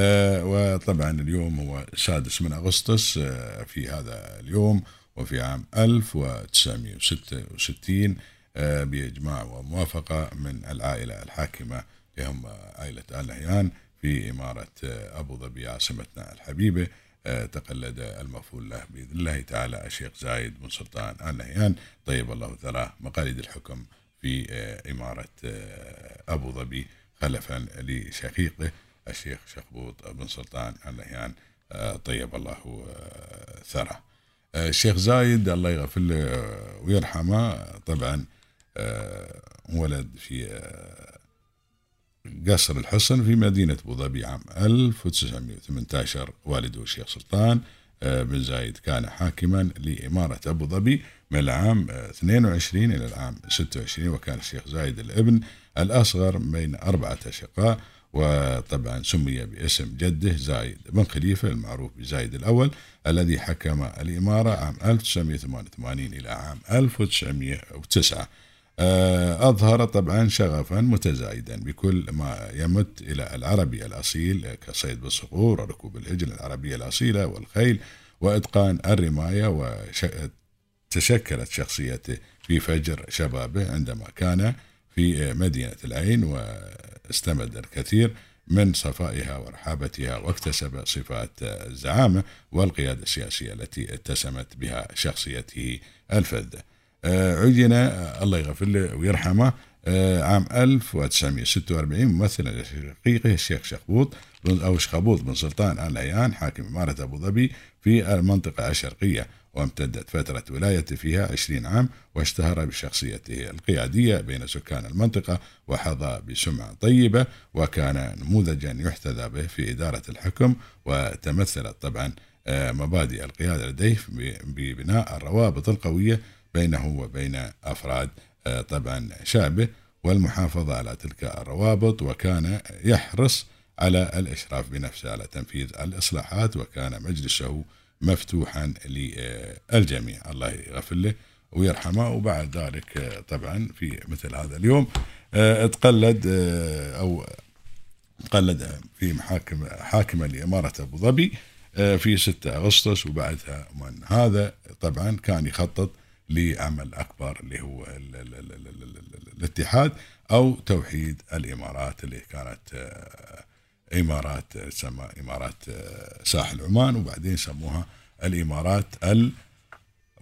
آه، وطبعا اليوم هو السادس من أغسطس آه، في هذا اليوم وفي عام 1966 آه، بإجماع وموافقة من العائلة الحاكمة هم عائلة آل نهيان في إمارة أبو ظبي عاصمتنا الحبيبة. تقلد المفعول له بإذن الله تعالى الشيخ زايد بن سلطان آل نهيان. طيب الله ثراه مقاليد الحكم في إمارة أبو ظبي خلفا لشقيقه. الشيخ شخبوط بن سلطان اللهيان آه، طيب الله آه، ثرى. آه، الشيخ زايد الله يغفر له ويرحمه طبعا ولد في قصر الحصن في مدينة أبو ظبي عام 1918 والده الشيخ سلطان بن زايد كان حاكما لإمارة أبو ظبي من العام 22 إلى العام 26 وكان الشيخ زايد الابن الأصغر بين أربعة أشقاء. وطبعا سمي باسم جده زايد بن خليفة المعروف بزايد الأول الذي حكم الإمارة عام 1988 إلى عام 1909 آه، أظهر طبعا شغفا متزايدا بكل ما يمت إلى العربي الأصيل كصيد بالصقور وركوب الهجن العربية الأصيلة والخيل وإتقان الرماية وتشكلت شخصيته في فجر شبابه عندما كان في مدينة العين واستمد الكثير من صفائها ورحابتها واكتسب صفات الزعامة والقيادة السياسية التي اتسمت بها شخصيته الفذة. آه، عين الله يغفر له ويرحمه آه، عام 1946 ممثلا لشقيقه الشيخ شخبوط أو شخبوط بن سلطان آل عيان حاكم إمارة أبو ظبي في المنطقة الشرقية وامتدت فترة ولايته فيها عشرين عام واشتهر بشخصيته القيادية بين سكان المنطقة وحظى بسمعة طيبة وكان نموذجا يحتذى به في إدارة الحكم وتمثلت طبعا آه، مبادئ القيادة لديه ببناء الروابط القوية بينه وبين أفراد آه، طبعا شعبه والمحافظة على تلك الروابط وكان يحرص على الإشراف بنفسه على تنفيذ الإصلاحات وكان مجلسه مفتوحا للجميع. الله يغفر له ويرحمه. وبعد ذلك طبعا في مثل هذا اليوم آه، تقلد آه، أو تقلد في محاكم حاكمه لإمارة أبو ظبي آه، في 6 أغسطس. وبعدها من هذا طبعا كان يخطط لعمل أكبر اللي هو ال ال ال ال ال ال الاتحاد أو توحيد الإمارات اللي كانت إمارات تسمى إمارات ساحل عمان وبعدين سموها الإمارات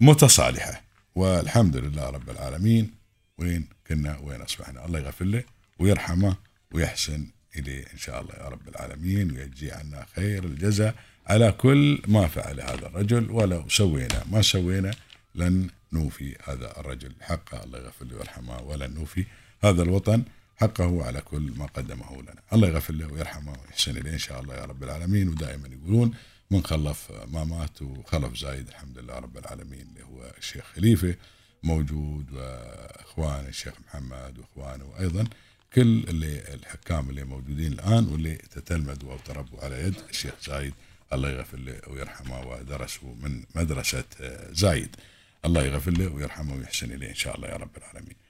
المتصالحة. والحمد لله رب العالمين وين كنا وين أصبحنا. الله يغفر له ويرحمه ويحسن إليه إن شاء الله يا رب العالمين ويجزي عنا خير الجزاء على كل ما فعل هذا الرجل. ولو سوينا ما سوينا لن نوفي هذا الرجل حقه الله يغفر له ويرحمه ولن نوفي هذا الوطن حقه على كل ما قدمه لنا. الله يغفر له ويرحمه ويحسن إليه إن شاء الله يا رب العالمين. ودائما يقولون من خلف ما مات وخلف زايد الحمد لله رب العالمين اللي هو الشيخ خليفة موجود وإخوان الشيخ محمد وإخوانه وأيضا كل اللي الحكام اللي موجودين الآن واللي تتلمذوا أو تربوا على يد الشيخ زايد الله يغفر له ويرحمه ودرسوا من مدرسة زايد. الله يغفر له ويرحمه ويحسن إليه إن شاء الله يا رب العالمين.